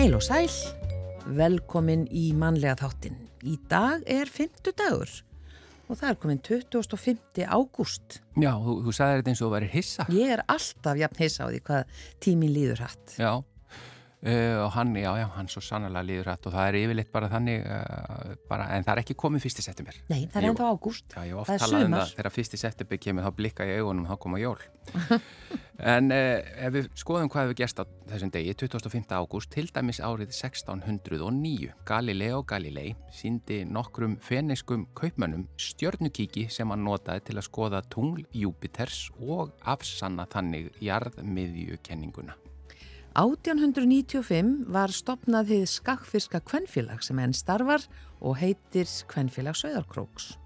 Heil og sæl, velkomin í mannlega þáttin. Í dag er fymtu dagur og það er komin 25. ágúst. Já, þú, þú sagði þetta eins og væri hissa. Ég er alltaf jafn hissa á því hvað tímin líður hatt. Já, Uh, og hann, já, já, hann svo sannlega líður hætt og það er yfirleitt bara þannig uh, bara, en það er ekki komið fyrsti september. Nei, það er ennþá ágúst. Já, ég hef oft talað um það. Þegar fyrsti september kemur þá blikka ég augunum, þá koma jól. En uh, ef við skoðum hvað við gerst á þessum degi 25. ágúst, til dæmis árið 1609, Galileo Galilei síndi nokkrum feniskum kaupmönnum stjörnukíki sem hann notaði til að skoða tungl Júpiters og afsanna þannig jarðmiðjukenninguna 1895 var stopnað þið skakkfyrska kvennfélag sem enn starfar og heitir Kvennfélag Söðarkróks.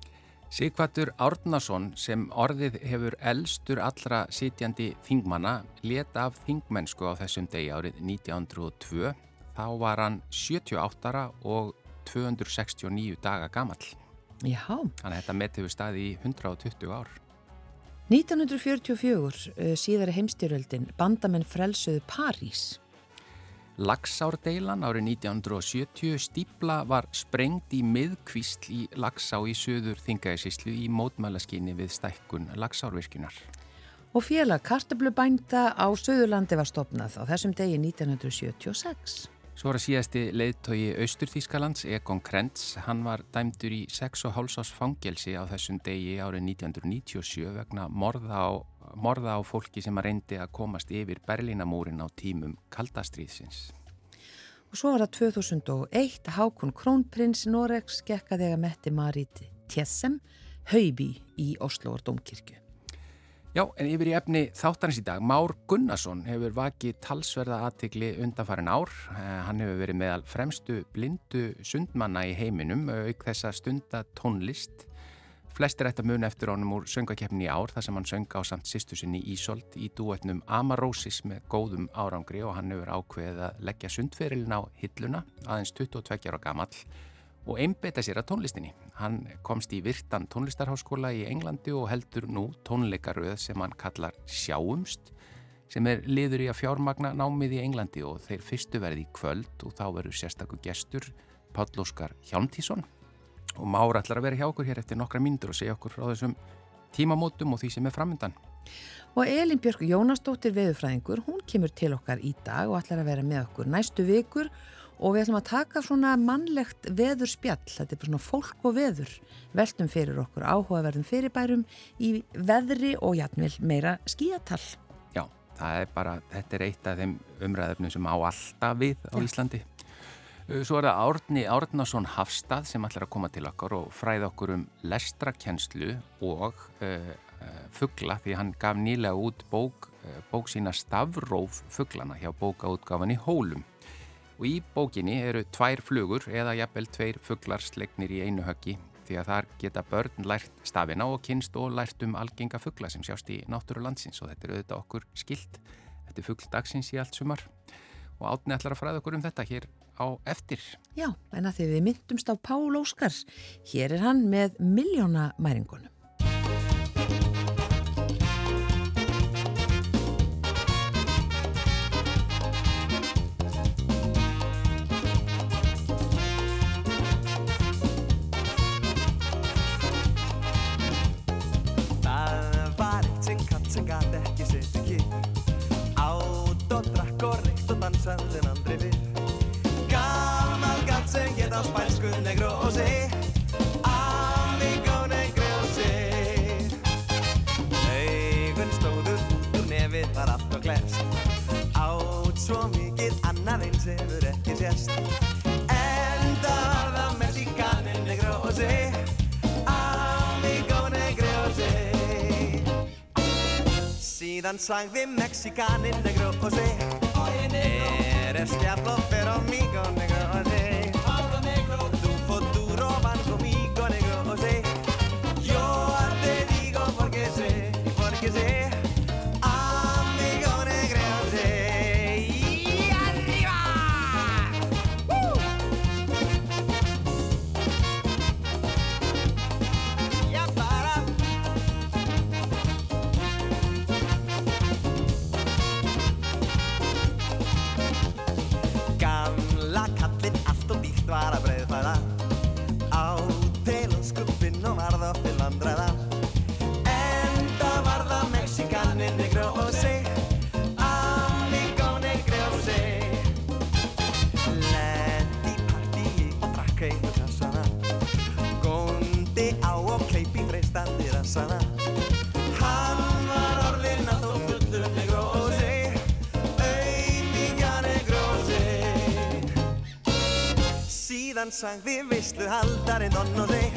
Sigvatur Árnason sem orðið hefur elstur allra sitjandi þingmanna leta af þingmennsku á þessum degi árið 1902. Þá var hann 78 ára og 269 daga gamall. Já. Þannig að þetta met hefur staði í 120 ár. 1944, eh, síðari heimstyröldin, bandamenn frelsuðu París. Lagsárdeilan árið 1970 stípla var sprengt í miðkvísl í Lagsá í söður þingæðisíslu í mótmælaskinni við stækkun Lagsárvirkjunar. Og félag kartablubænda á Söðurlandi var stopnað á þessum degi 1976. Svo var að síðasti leiðtogi Austurþískalands, Egon Krenz, hann var dæmdur í 6,5 ás fangelsi á þessum degi árið 1997 vegna morða á, morða á fólki sem að reyndi að komast yfir Berlínamúrin á tímum kaldastríðsins. Og svo var það 2001 Hákon Krónprins Noregs gekkaði að metti Marit Tjessem, haubi í Oslo og Dómkirkju. Já, en yfir í efni þáttanins í dag, Már Gunnarsson hefur vakið talsverða aðtikli undanfarin ár. Eh, hann hefur verið meðal fremstu blindu sundmanna í heiminum, auk þessa stunda tónlist. Flestir ætti að muna eftir honum úr söngakeppni í ár, þar sem hann sönga á samt sýstu sinni Ísolt í duetnum Amarósis með góðum árangri og hann hefur ákveðið að leggja sundferilin á hilluna, aðeins 22 ára gamall og einbeita sér að tónlistinni. Hann komst í virtan tónlistarháskóla í Englandi og heldur nú tónleikaröð sem hann kallar Sjáumst sem er liður í að fjármagna námið í Englandi og þeir fyrstu verði í kvöld og þá verður sérstakku gestur Páll Óskar Hjálmtísson og Mára ætlar að vera hjá okkur hér eftir nokkra myndur og segja okkur frá þessum tímamótum og því sem er framöndan. Og Elin Björg Jónasdóttir veðufræðingur, hún kemur til okkar í dag og ætlar að vera með okkur næstu vikur og við ætlum að taka svona mannlegt veður spjall, þetta er bara svona fólk og veður veltum fyrir okkur áhugaverðum fyrirbærum í veðri og jætnvel meira skíatal. Já, það er bara, þetta er eitt af þeim umræðöfnum sem á alltaf við á Já. Íslandi. Uh, svo er það Árni Árnason Hafstad sem ætlar að koma til okkar og fræða okkur um lestrakenslu og uh, uh, fuggla því hann gaf nýlega út bók, uh, bók sína Stavróf fugglana hjá bókaútgafan í Hólum og í bókinni eru tvær flugur eða jafnvel tveir fugglar slegnir í einu höggi því að þar geta börn lært stafina og kynst og lært um algenga fuggla sem sjást í náttúru landsins. Og þetta er auðvitað okkur skilt þetta er fuggdagsins í allt sumar. Og átni ætlar að fræða okkur um þetta hér á eftir. Já, en að því við myndumst á Pál Óskars. Hér er hann með miljónamæringunum annað eins hefur ekki sérst Enda var það Mexikanin negrósi Amigo negrósi Síðan sagði Mexikanin negrósi Eres diablo pero amigo negro, sagði vissluhaldarinn onn og þeir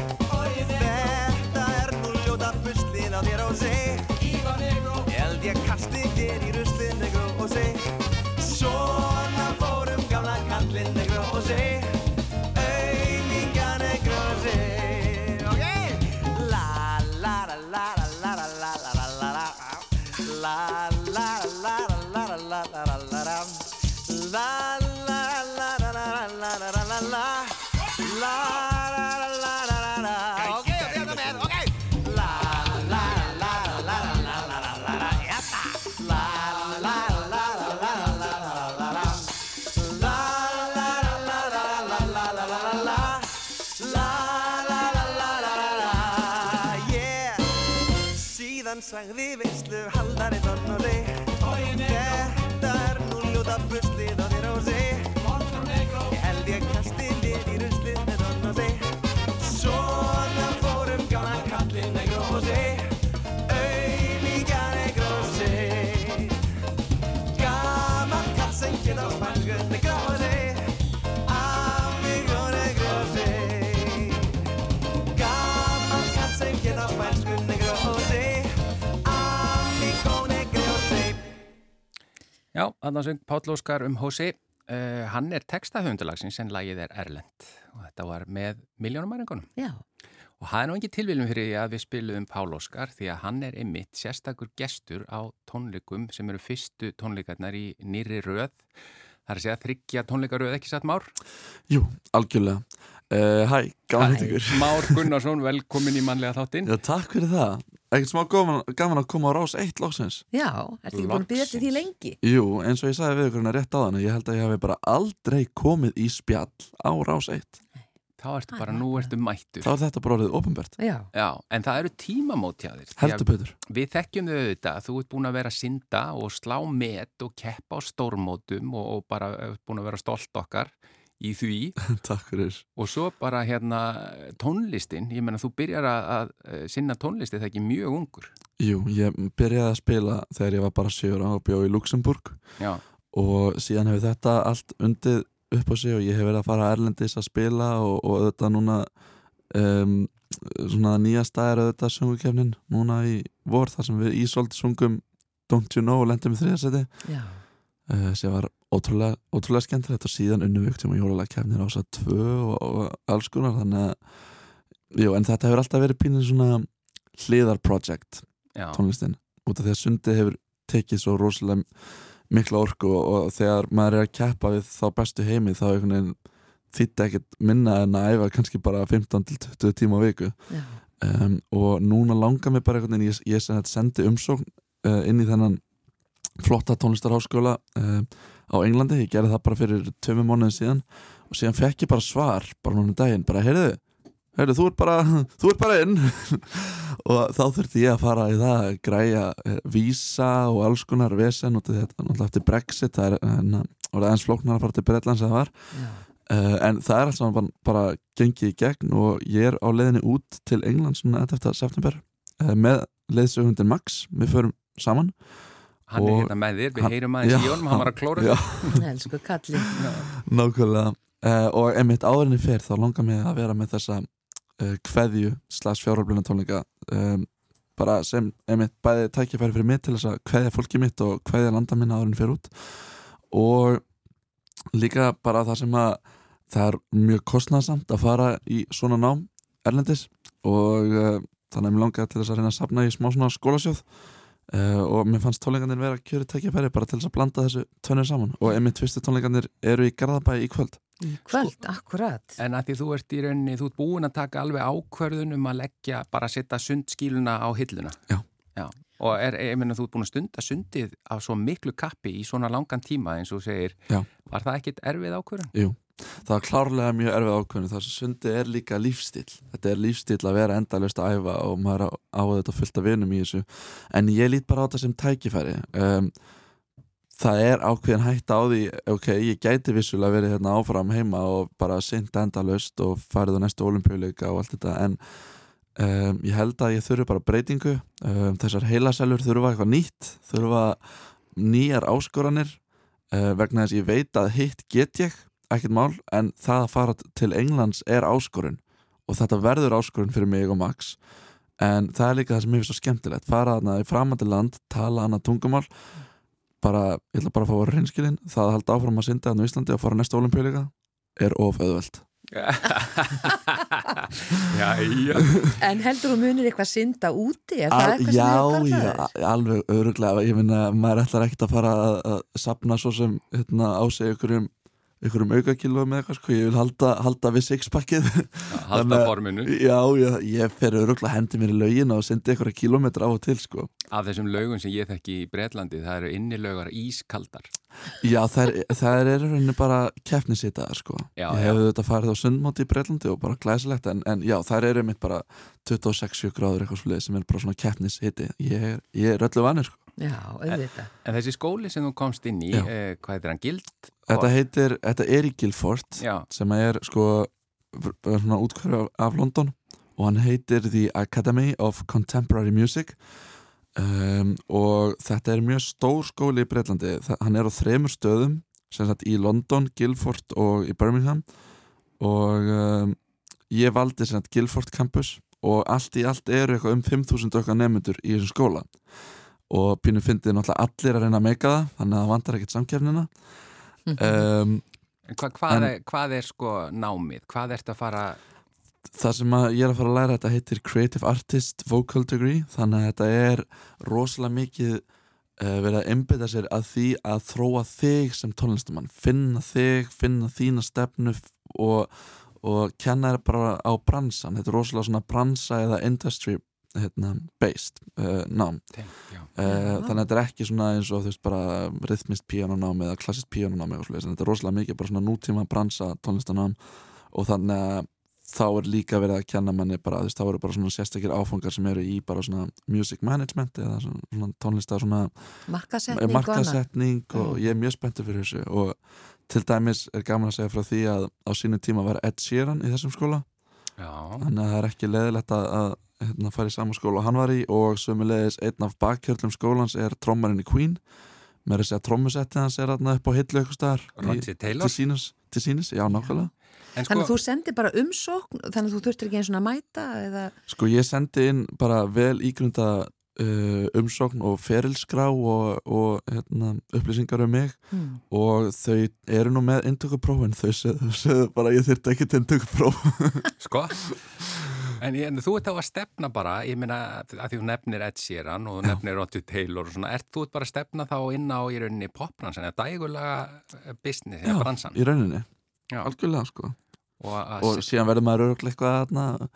Síðan sagði veistlu haldari Don og þig Þetta er nú ljóta buslið á þér þig Ég held ég kasti Já, þannig að söng Páll Óskar um Hósi. Uh, hann er textahöfundalagsins en lagið er Erlend og þetta var með miljónumæringunum. Já, Og það er nú ekki tilviljum fyrir því að við spilum Pál Óskar því að hann er einmitt sérstakur gestur á tónleikum sem eru fyrstu tónleikarnar í nýri röð. Það er að segja þryggja tónleikaröð ekki satt Már? Jú, algjörlega. Uh, hæ, gaman að ykkur. Már Gunnarsson, velkomin í mannlega þáttinn. Já, takk fyrir það. Ekkert smá gaman, gaman að koma á rás eitt loksins. já, ertu ekki búin að byrja til því lengi? Jú, eins og ég sagði við ykkur hérna rétt á þannig, ég held að ég hef bara aldrei komið í spjall á rás eitt. Þá ertu bara, nú ertu mættur. Þá er þetta bara orðið ofinbært. Já, Já, en það eru tímamót hjá þér. Því að Heldur betur. Við þekkjum þau auðvitað, þú ert búin að vera að synda og slá met og keppa á stórmótum og, og bara ert búin að vera stolt okkar í því. Takk fyrir. og svo bara hérna tónlistin, ég menna þú byrjar að, að eh, sinna tónlisti það ekki mjög ungur. Jú, ég byrjaði að spila þegar ég var bara 7 ára og bjó í Luxemburg Já, og síðan hefur þetta allt undið upp á sig og ég hef verið að fara erlendis að spila og, og auðvitað núna um, svona nýjasta er auðvitað sungukefnin núna í vor þar sem við Ísold sungum Don't You Know og lendum í þriðasæti já, uh, sem var ótrúlega, ótrúlega skemmtilegt og síðan unnu viktum og jólulega kefnir á þess að tvö og, og alls konar þannig að jú, en þetta hefur alltaf verið pínir svona hliðarproject já, tónlistin. Út af því að sundið hefur tekið svo rosalega mikla orku og, og þegar maður er að keppa við þá bestu heimi þá einhvern veginn þýtti ekkert minna en að æfa kannski bara 15 til 20 tíma á viku. Um, og núna langar mér bara einhvern veginn ég, ég sendi umsókn uh, inn í þennan flotta tónlistarháskóla uh, á Englandi, ég gerði það bara fyrir tömum mánuðin síðan og síðan fekk ég bara svar bara núna um daginn, bara heyrðu heyrðu, þú ert bara, þú ert bara inn. Og þá þurfti ég að fara í það að græja uh, vísa og alls konar vesen og þetta náttúrulega eftir Brexit það er uh, orðið eins flóknar að fara til Bretlands að það var. Já, en það er alltaf bara, bara gengið í gegn og ég er á leiðinni út til England svona 11. september með leiðsögundin Max, við förum saman hann og er hérna með þér, við hann- heyrum aðeins í honum, hann var að klóra. Já. sig. elsku kalli. Nákvæmlega. Uh, og einmitt áðurinni fyrr þá langar mig að vera með þessa uh, kveðju slags fjárhaldblina tónleika um, bara sem einmitt bæði tækifæri fyrir mig til þess að kveðja fólki mitt og kveðja landa minna áðurinni fyrr út. Og líka bara það sem að það er mjög kostnæðsamt að fara í svona nám erlendis. Og uh, þannig að mér langaði til þess að reyna að sapna í smá svona skólasjóð Uh, og mér fannst tónleikandir vera kjöru tækifæri bara til þess að blanda þessu tönir saman og einmitt fyrstu tónleikandir eru í Garðabæ í kvöld Í kvöld, akkurat. En að því þú ert í rauninni, þú ert búin að taka alveg ákvörðun um að leggja, bara að setja sundskíluna á hilluna. Já. Já. Og er, ég meina, þú ert búin að stunda sundið á svo miklu kappi í svona langan tíma eins og þú segir, Já. var það ekkit erfið ákvörðun? Jú, það var klárlega mjög erfið ákveðinu þar sem sundi er líka lífstíl þetta er lífstíl að vera endalust að æfa og maður á, á þetta fullt af vinum í þessu. En ég lít bara á þetta sem tækifæri. Um, það er ákveðin hægt á því ok, ég gæti vissulega verið hérna áfram heima og bara synda endalust og farið á næstu olimpíuleika og allt þetta en um, ég held að ég þurfi bara breytingu. Um, þessar heilasælur þurfa eitthvað nýtt þurfa nýjar áskoranir uh, vegna þess ég veit að hitt get ég ekkert mál en það að fara til Englands er áskorun. Og þetta verður áskorun fyrir mig og Max. En það er líka það sem ég finnst svo skemmtilegt. Fara þarna í framandi land, tala hana tungumál. Bara, ég ætla bara að fá að vera hreinskilin það að halda áfram að synda hann á Íslandi og fara næsta olimpíuleika er of auðveld Já, já En heldur þú munir eitthvað synda úti? Er það eitthvað já, sem hefur já, karlaður? alveg öruglega ég finna, maður ætlar ekkert að fara að, að sapna svo sem hérna, á sig ykkurum aukakilum eða eitthvað sko, ég vil halda, halda við sixpackið. Halda forminu. Já, já, ég fer öruglega að hendi mér í laugina og sendi ykkur kilometra á og til sko. Af þessum laugum sem ég þekki í Breitlandi það eru innilaugar ískaldar. Já, það er, það er rauninni bara keppnisitaðar sko. Já, Ég hefði þetta farið á sundmóti í Breitlandi og bara glæsilegt en, en já, það er einmitt bara 26 gráður eitthvað svo sem er bara svona keppnishiti. Ég, ég er öllu vanir sko Já, auðvitað. En þessi skóli sem þú komst inn í, eh, hvað heitir hann, Gild? Þetta heitir, þetta er í Guildford sem er sko svona útkvæður af, af London. Og hann heitir The Academy of Contemporary Music. Um, og þetta er mjög stór skóli í Breitlandi, Þa, hann er á þremur stöðum sem sagt í London, Guildford og í Birmingham. Og um, ég valdi sem sagt Guildford campus. Og allt í allt eru eitthvað um 5000 okkar nefnendur í þessum skóla. og pínu fyndið náttúrulega allir að reyna að meika það þannig að það vantar ekkert samkefnina um, en hva, hvað, En- er, hvað er sko námið? Hvað ertu að fara, það sem að ég er að fara að læra þetta heitir Creative Artist Vocal Degree. Þannig að þetta er rosalega mikið uh, verið að einbytta sér að því að þróa þig sem tónlistamann. Finna þig, finna þína stefnu og, og kenna þér bara á bransan. Þetta er rosalega svona bransa eða industry hérna, based uh, nám já Uh, þannig að þetta er ekki svona eins og þú veist bara rhythmist píanonám eða klassist en þetta er rosalega mikið bara svona nútíma bransa tónlistanám og þannig að þá er líka verið að kenna manni bara, þú veist, þá eru bara svona sérstakir áfangar sem eru í bara svona music management eða svona, svona tónlista svona Markasetning og annað. markasetning og Mm. ég er mjög spenntur fyrir þessu og til dæmis er gaman að segja frá því að á sínu tíma var Ed Sheeran í þessum skóla Já, þannig að það er ekki leðilegt að, að hérna, fara í sama skóla og hann var í og sömulegis einn af bakkjörlum skólans er trommarinn í Queen. Með þess að trommusetti hans er þarna upp á hillu eitthvað Taylor? Til sínis, til sínis, já nákvæmlega. En sko, Þannig að þú sendir bara umsókn, þannig að þú þurftir ekki eins og að mæta eða... sko ég sendi inn bara vel ígrunda uh, umsókn og ferilskrá og, og hérna, upplýsingar um mig. Hmm. og þau eru nú með inntökupróf en þau sögðu bara ég þyrfti ekki til inntökupróf. Sko En, en þú ert á að stefna bara, ég meina að því þú nefnir Ed Sheeran og þú nefnir Roger Taylor og svona, ert þú bara að stefna þá inn á í rauninni popbransan eða dægulega business eða bransan í rauninni, Já. algjörlega sko og, og síðan verður maður örglega eitthvað þarna,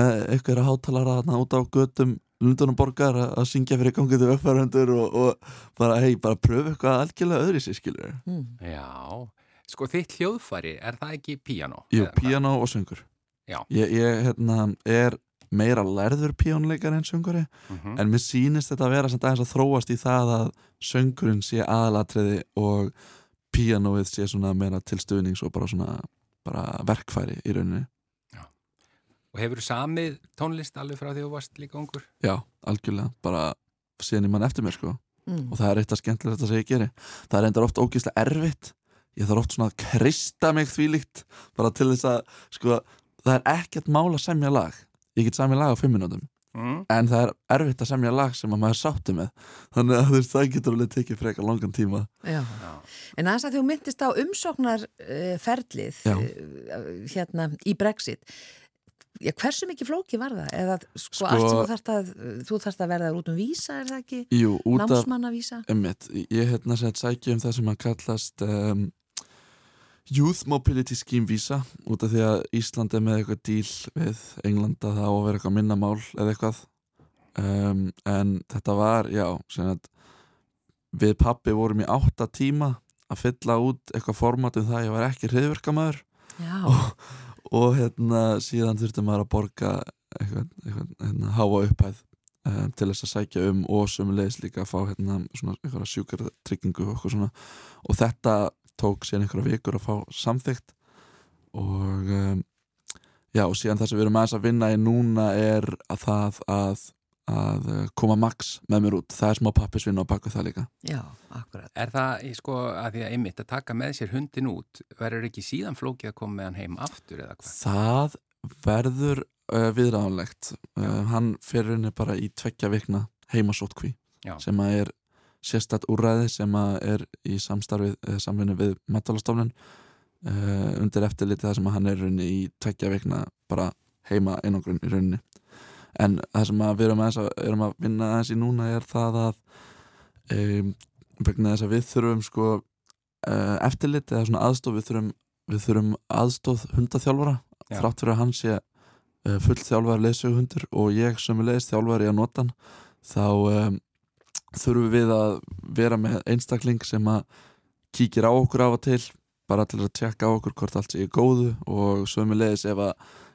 með eitthvað hátalara þarna, út á götum Lundunum borgar að syngja fyrir gangið til uppfærandur og, og bara, hei, bara pröfu eitthvað algjörlega öðri sér, skilur Hmm. Já, sko þitt hljóðfæri, er það ekki píano? Jú, píano og söngur Já. Ég, ég hérna, er meira lærður píónleikar en sönguri Mhm. en mér sýnist þetta að vera samt aðeins að þróast í það að söngurinn sé aðalatriði og píanóið sé svona meira til stuðnings og bara svona bara verkfæri í rauninni. Og hefur þú samið tónlist alveg frá því þú varst líka ungur? Já, algjörlega, bara síðan ég mann eftir mér sko. Hmm. og það er eitt að skemmtilegt að segja ég geri. Það er endur oft ógeðslega erfitt. Ég þarf oft svona að krista mig þvílíkt bara til þess að sko, það er ekkert mál að semja lag ég get semja lag á fimm minútum Mm. en það er erfitt að semja lag sem að maður sátti með þannig að veist, það getur alveg tekið frekar langan tíma Já. Já. En aðeins að þú myndist á umsóknarferlið uh, hérna í Brexit Já, hversu mikið flóki var það? Eða sko, Sko- allt sem þú þarft að þú þarft að verða út um vísa, er það ekki? Jú, út af Námsmannavísa? Ég hérna sett sækja um það sem að kallast um, Youth Mobility Scheme Visa út af því að Ísland er með eitthvað díl við Englanda það á að vera eitthvað minnamál eða eitthvað. Um, en þetta var, já að við pappi vorum í átta tíma að fylla út eitthvað format um það að ég var ekki hriðverkamæður Já, og hérna síðan þurfti maður að borga eitthvað, eitthvað hérna, háa upphæð um, til þess að sækja um og sömulegis líka að fá hérna svona eitthvað sjúkartryggingu og og þetta tók síðan einhverja vikur að fá samþygt og um, já og síðan það sem við erum aðeins að vinna í núna er að það að að uh, koma Max með mér út það er smá pappisvinna á baku það líka Já, akkurat. Er það, í sko, að því að einmitt að taka með sér hundin út, verður ekki síðan flókið að koma með hann heim aftur eða hvað? það verður uh, viðræðanlegt uh, hann fyrir henni bara í tveggja vikna heimasótkví Já. sem að er sérstætt úrræði sem er í samstarfið samvinni við metalastofnun uh, undir eftirliti það sem að hann er í rauninni í tveggja vikna bara heima einangrun í rauninni en það sem við erum, að, erum að vinna aðeins í núna er það að um, vegna þess að við þurfum sko uh, eftirlit eða svona aðstof við þurfum, við þurfum aðstof hundaþjálfara Já. þrátt fyrir að hann sé uh, full þjálfari leðsöguhundur og ég sem er leðist þjálfari að nota hann þá um, þurfum við að vera með einstakling sem að kíkir á okkur af og til bara til að tjekka á okkur hvort allt sé í góðu og sömu leiðis ef að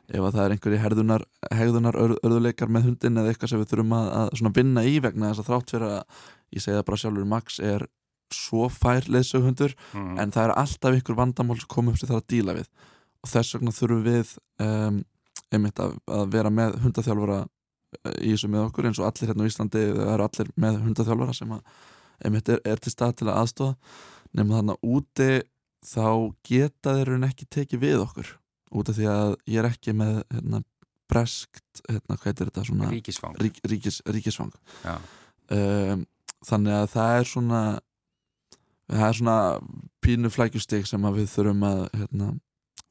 ef að það er einhverji herðunar, hegðunar ör, örðuleikar með hundin eða eitthvað sem við þurfum að, að vinna í vegna þess að þrátt fyrir að ég segi það bara sjálfur Max er svo fær leðsöguhundur Mm. en það er alltaf ykkur vandamál sem koma upp sem það er að díla við og þess vegna þurfum við um, einmitt að, að vera með hundaþjálfara eh, í þessu með okkur eins og allir hérna á Íslandi það eru allir með hundaþjálfara sem að er, er til stað til að aðstofa nema þannig að úti þá geta þeir raun ekki tekið við okkur. Út af því að ég er ekki með hérna, breskt, hérna, þetta svona Ríkisfang. rík, ríkis, ríkisfang. Um, þannig að það er svona það er svona pínu flækjustig sem við þurfum að hérna,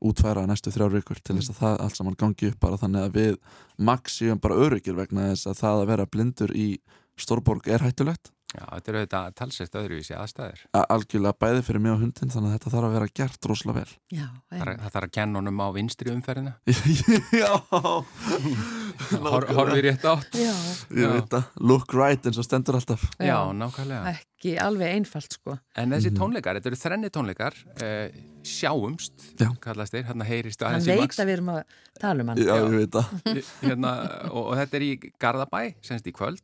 útfæra næstu þrjár vikur til þess að það allt saman gangi upp bara þannig að við maxíum bara öryggir vegna þess að það að vera blindur í Stórborg er hættulegt. Já, þetta eru þetta talsett öðruvísi aðstæður. A- algjörlega bæði fyrir mig og hundin þannig að þetta þarf að vera gert rosalega vel. Já, Það þarf að kenna honum á vinstri umferðina. Já horfið rétt átt. Já, Ég Já. veit að look right eins og stendur alltaf Já, Já. nákvæmlega. ekki alveg einfalt sko. En þessi Mhm. tónleikar, þetta eru þrenni tónleikar, uh, sjáumst, Já. kallast þeir, hérna heyrist Hann aðeins í veit Max. að við erum að tala um hann. Já, ég veit að Hérna, og, og þetta er í Garðabæ, semst í kvöld.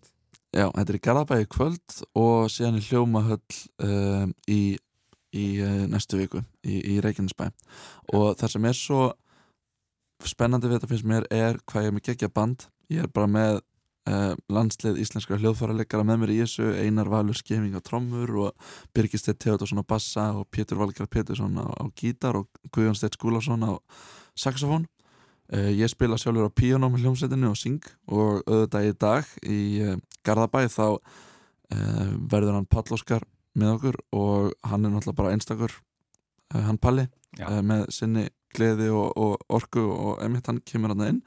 Já, þetta er í Garðabæi í kvöld og síðan í Hljómahöll um, í, í uh, næstu viku í, í Reykjanesbæ og það sem er svo spennandi við þetta finnst mér er hvað ég er með gegja band. Ég er bara með uh, landslið íslenskra hljóðfæraleikara með mér í þessu Einar Valur Skeming á trommur og Birgistedt Theodorsson á bassa og Pétur Valgar Pétursson á, á gítar og Guðjón Stedt Skúlason á saxofón Uh, ég spila sjálfur á píanó með hljómsveitinu og syng og auðvitað í dag í uh, Garðabæ þá verður hann Pall Óskar með okkur og hann er náttúrulega bara einstakur hann Palli með sinni gleði og, og orku og emitt hann kemur hann inn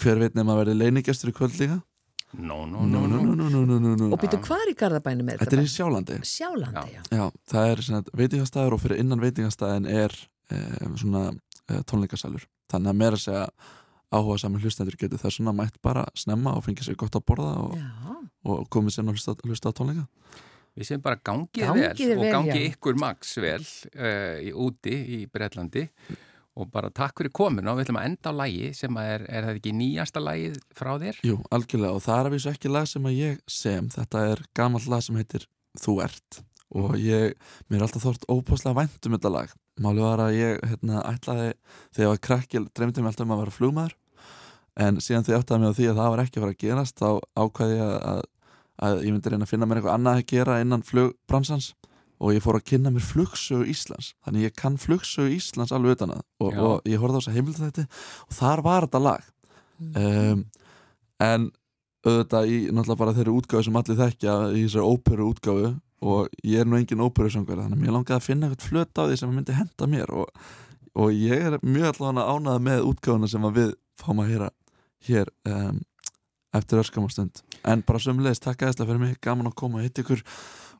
hver veit nefn að verði leinigestur í kvöld líka No, no, no, no. no, no, no, no, no. Og býtu hvar í Garðabænum er Þetta er í? Sjálandi Sjálandi, já. Já, það er veitingastæður og fyrir innan veitingastæðin er um, svona uh, tónleikasalur þannig að meira að segja áhuga saman hlustendur getur það svona mætt bara snemma og fengið sér gott að borða og, og komið sér og hlusta, hlusta á tónleika Við séum bara gangið, Gangið vel þér og vel, gangi já. ykkur Max vel uh, í úti í Bretlandi og bara takk fyrir komuna og við ætlum að enda á lægi sem að er, er það ekki nýjasta lægið frá þér? Jú, algjörlega og það er að vísu ekki lag sem að ég sem. Þetta er gamall lag sem heitir Þú ert. Og ég, mér er alltaf þórt óbúslega vænt um þetta lag. Málið var að ég hérna, ætlaði þegar ég var krakki dreymdi mig alltaf um að vera flugmaður. En síðan því áttaði mig á því að það var ekki að fara að gerast þá ákvaði ég að, að ég myndi reyna að finna mér eitthvað annað að gera innan flugbransans og ég fór að kynna mér flugsögu Íslands. Þannig ég kann flugsögu Íslands alveg utan að. Og, og ég horfði á þess að heimildi þetta og þar var þetta lag. Um, en auðvitað í náttúrulega bara þeirri útgáfu sem allir þekkja í þessari óperu útgáfu og ég er nú engin óperusöngvar þannig að mér langaði að finna eitthvað flöt á því sem myndi henda mér og, og ég er mjög allavega ánað með útgáfuna sem við fáum að heyra hér um, eftir öskamastund en bara sömulegis takk aðeinslega fyrir mig gaman að koma að hitta ykkur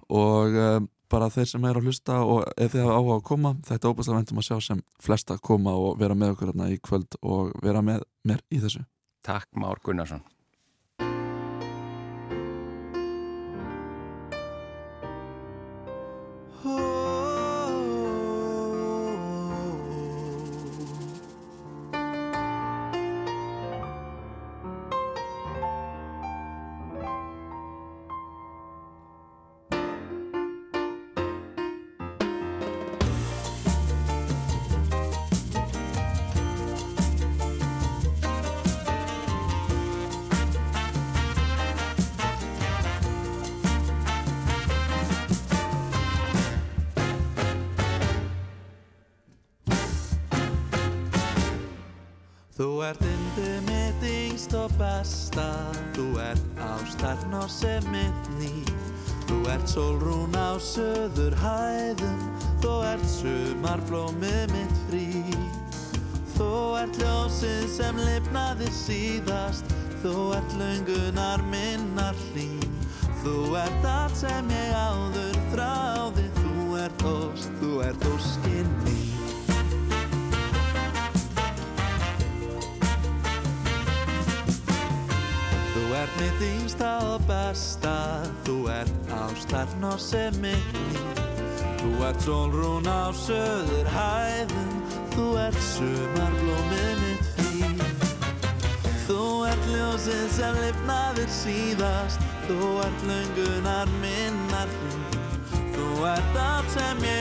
og um, bara þeir sem er að hlusta og ef þið hafa áhuga að koma þetta er óbúslega vendum að sjá sem flesta koma og vera með okkur hérna í kvöld og vera með mér í þessu Takk Már Gunnarsson. Sólrún á söður hæðum Þú ert sumarblómið mitt fín. Þú ert ljósið sem lifnaðir síðast Þú ert löngunar minnar hlýn Þú ert allt sem ég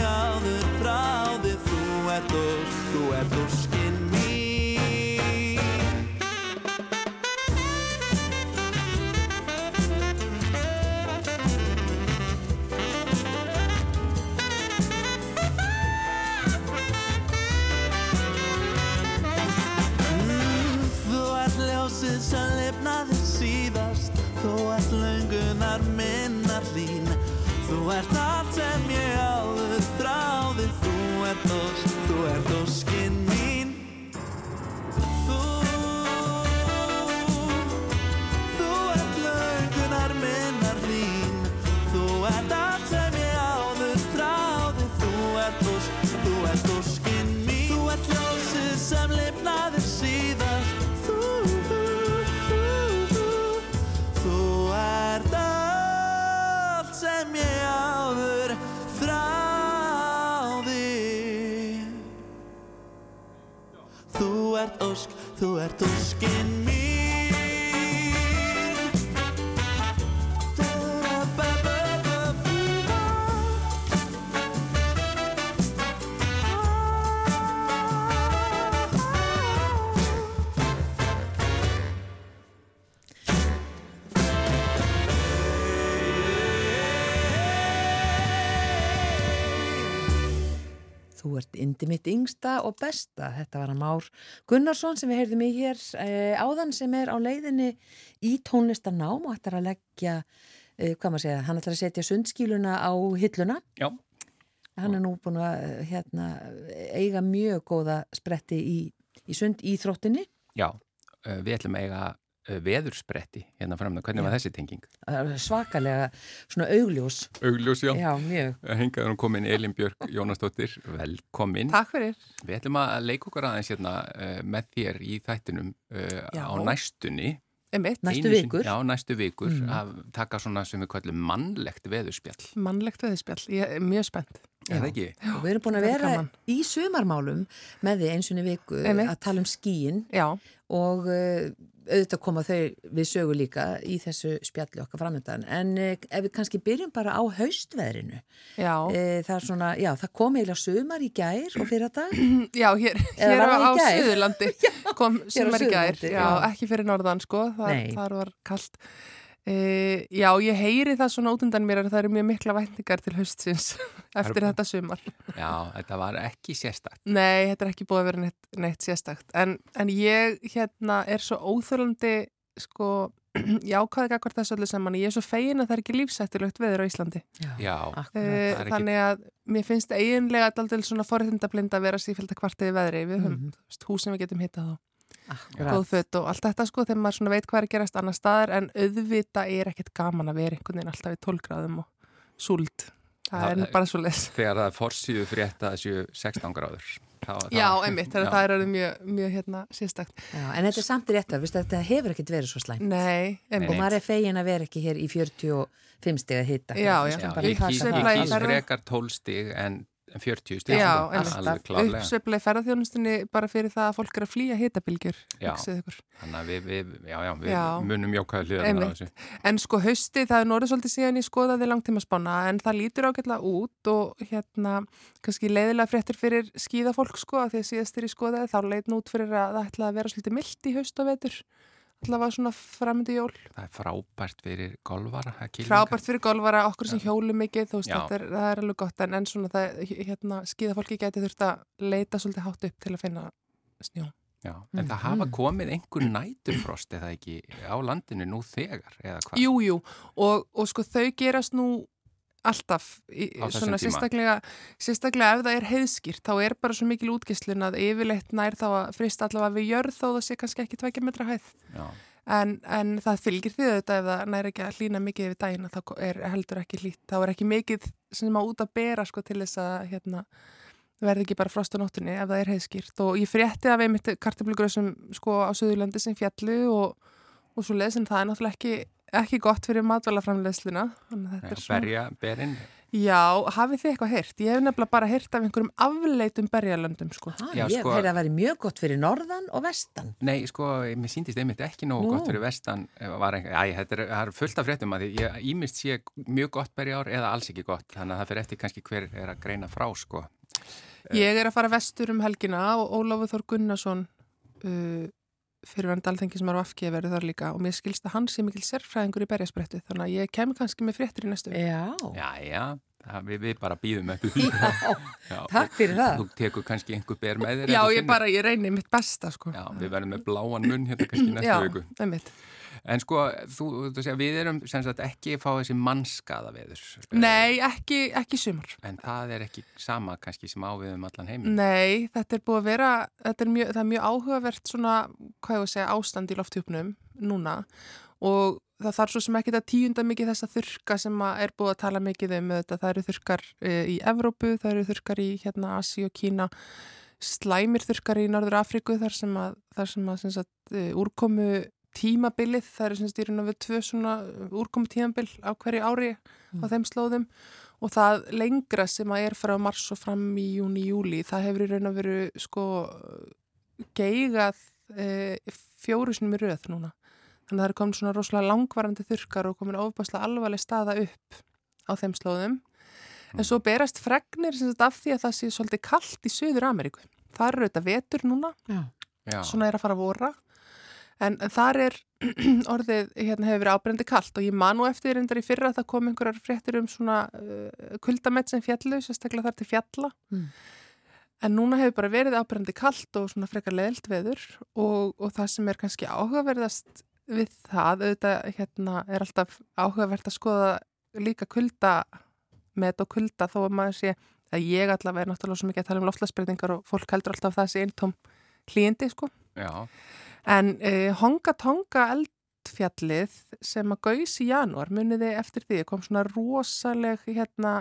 yngsta og besta. Þetta var að Már Gunnarsson sem við heyrðum í hér eh, áðan sem er á leiðinni í tónlistarnám og ætlar að leggja, eh, hvað maður segja, hann ætlar að setja sundskíluna á hilluna. Já, Hann er nú búin að eh, hérna, eiga mjög góða spretti í, í sund í þróttinni. já, við ætlum að eiga veðurspretti hérna framna. Hvernig var þessi tenging? Er Svakalega svona augljós. Augljós, já. Já, mjög. Hengaður hún komin Elin Björk Jónasdóttir, velkomin. Takk fyrir. Við ætlum að leika okkur aðeins hérna uh, með þér í þættinum Já. á næstunni. Einmitt, Næstu vikur. Já, næstu vikur. Mm. Að taka svona sem við kallum mannlegt veðurspjall. mannlegt veðispjall. Ég er mjög spennt. Er það ekki? Og við erum búin að er vera í sumarmálum með því einsunni viku Einmitt. að tala um skíin Já, og uh, auðvitað koma þau við sögu líka í þessu spjalli okkar framöndan en uh, ef við kannski byrjum bara á haustveðrinu já. uh, það er svona, já, það kom eiginlega sumar í gær og fyrir dag Já, hér, hér á, það á? Suðurlandi kom sumar í gær. Já, já. ekki fyrir norðan, sko. Nei. þar var kallt. E, já, ég heyri það svona út undan mér að það eru mjög mikla væntingar til haustsins eftir þetta sumar. Já, þetta var ekki sérstakt. Nei, þetta er ekki búið að vera neitt, neitt sérstakt. En, en ég hérna er svo óþörlandi, sko, jákvæði akkvart þessu öllu saman. Ég er svo fegin að það er ekki lífsættilegt veður á Íslandi. Já, akkurat. Uh, er ekki- þannig að mér finnst eiginlega alltaf svona forréttindablind að vera sífælt að kvartiði veðri við höfum mm. hús sem við getum hittað á akkurat. Góð föt og allt þetta sko þegar maður veit hvað er að gerast annar staðar en auðvita er ekkert gaman að vera einhvern veginn alltaf í 12 gráðum og súld það Það er bara svo les þegar það er forsýðu frétt að þessu 16 gráður. Þá, Já, einmitt, Já. það er mjög, mjög hérna sérstakt Já, en þetta er samt rétt að þetta hefur ekkert verið svo slæmt Nei, og einmitt maður er fegin að vera ekki hér í 45 steg að hitta Já, já. Já, bara ég taka kýs, það. ég Sveifla í kýs ferða- frekar 12 stig en 40 stig. Já, sko. einmitt. alveg klárlega. uppsveiflega í ferðarþjónustunni bara fyrir það að fólk er að flýja hitabilgjur Já. Þannig að við, við, já, já, við munum Einmitt. þessu. En sko hausti, það er norðið svolítið síðan ég skoðaði langtíma spána en það lítur ágætlega út og hérna kannski leiðilega fréttir fyrir skíðafólk sko að því að síðast þegar ég skoðaði þá leit nút fyrir að það ætla að vera svolítið mildt í haust og vetur. Allavega svona framöndi jól. Það er frábært fyrir kýlinga. Frábært fyrir golfara, okkur sem hjólu mikið, þú veist, er, það er alveg gott en, en svona það, hérna, skíðafólki gæti þurft að leita svolítið hátt upp til að finna snjó. Já, en það hafa komið einhver næturfrost eða ekki á landinu nú þegar, eða hvað? Jú, jú, og, og sko þau gerast nú alltaf í, svona sérstaklega, sérstaklega ef það er heiðskýrt þá er bara svo mikil útgislun að yfirleitt nær þá að frista allavega við jörð þó það sé kannski ekki tvekja metra hæð. En, en það fylgir því þetta ef það nær ekki að hlýna mikið yfir daginn að þá er heldur ekki hlýtt. Þá er ekki mikið sem á út að bera sko til þess að hérna verði ekki bara frost á nóttunni ef það er heiðskýrt. Og ég frétti af einmitt kartablugröðsum sko á Suðurlandi sem fjallu og, og svo leðis en það er náttúrulega ekki, ekki gott fyrir er svona berja, berinn, Já, hafið þið eitthvað heyrt? Ég hef nefnilega bara heyrt af einhverjum afleitum berjalöndum sko. Ah, Já, ég sko- heyrði að vera mjög gott fyrir norðan og vestan. nei, sko, mér síndist einmitt ekki nógu Nú. gott fyrir vestan, eh, æ, þetta er, er fullt af fréttum að því, ég ímist sé mjög gott berjár eða alls ekki gott, þannig að það fyrir eftir kannski hver er að greina frá, sko. Ég er að fara vestur um helgina og Ólafur Þór Gunnarsson uh, fyrir hann dalþengi sem er á afkið verið þar líka og mér skilst að hann sé mikil sérfræðingur í berjasprettu þannig að ég kem kannski með fréttir í næstu viku. Já, Já, já, það, við, við bara býðum eftir því. Já, takk fyrir það. Þú tekur kannski einhver ber með þér. Já, ég bara, ég reyni mitt besta sko. Já, við verðum með bláan munn hérna kannski næstu Já, viku. einmitt. En sko, þú, þú segja, við erum sem sagt ekki að fá þessi mannskaða veður. Nei, ekki, ekki sumar. En það er ekki sama kannski sem á við um allan heiminn. Nei, þetta er búið að vera, þetta er mjög, er mjög áhugavert svona, hvað ég að segja, ástand í lofthjúpnum núna og það þarf svo sem ekki að tíunda mikið þessa þurka sem er búið að tala mikið um þetta. Það eru þurkar e, í Evrópu, það eru þurkar í hérna Asi og Kína, slæmir þurkar í Norður Afríku þar sem að, þar sem að sem sagt, e, úrkomu tímabilið, það eru sem stýrinu við tvö svona úrkomu tímabil á hverju ári á þeim slóðum og það lengra sem að er frá mars og fram í júni, júli, það hefur í raun og veru sko geigað e, fjóru sinum í röð núna. Þannig að það er komin svona rosalega langvarandi þurkar og komin ofbáslega alvarleg staða upp á þeim slóðum. En svo berast fregnir sagt af því að það sé svolítið kallt í Suður Ameríku. Það eru auðvitað vetur núna, Já. Já, svona er að fara að vora. En, en þar er orðið, hérna hefur verið ábrendi kallt og ég man nú eftir reyndar í fyrra að það kom einhverjar fréttir um svona uh, kuldamett sem fjallu, sérstaklega þar til fjalla. Mm. En núna hefur bara verið ábrendi kallt og svona frekar leðilt veður og, og það sem er kannski áhugaverðast við það, auðvitað hérna er alltaf áhugavert að skoða líka kuldamett og kulda þó að maður sé að ég allavega er náttúrulega svo mikið að tala um loftlagsbreytingar og fólk heldur alltaf að það sé eintóm klíindi sko. já, En uh, Honga Tonga eldfjallið sem að gaus í janúar, muniði eftir því, kom svona rosaleg hérna,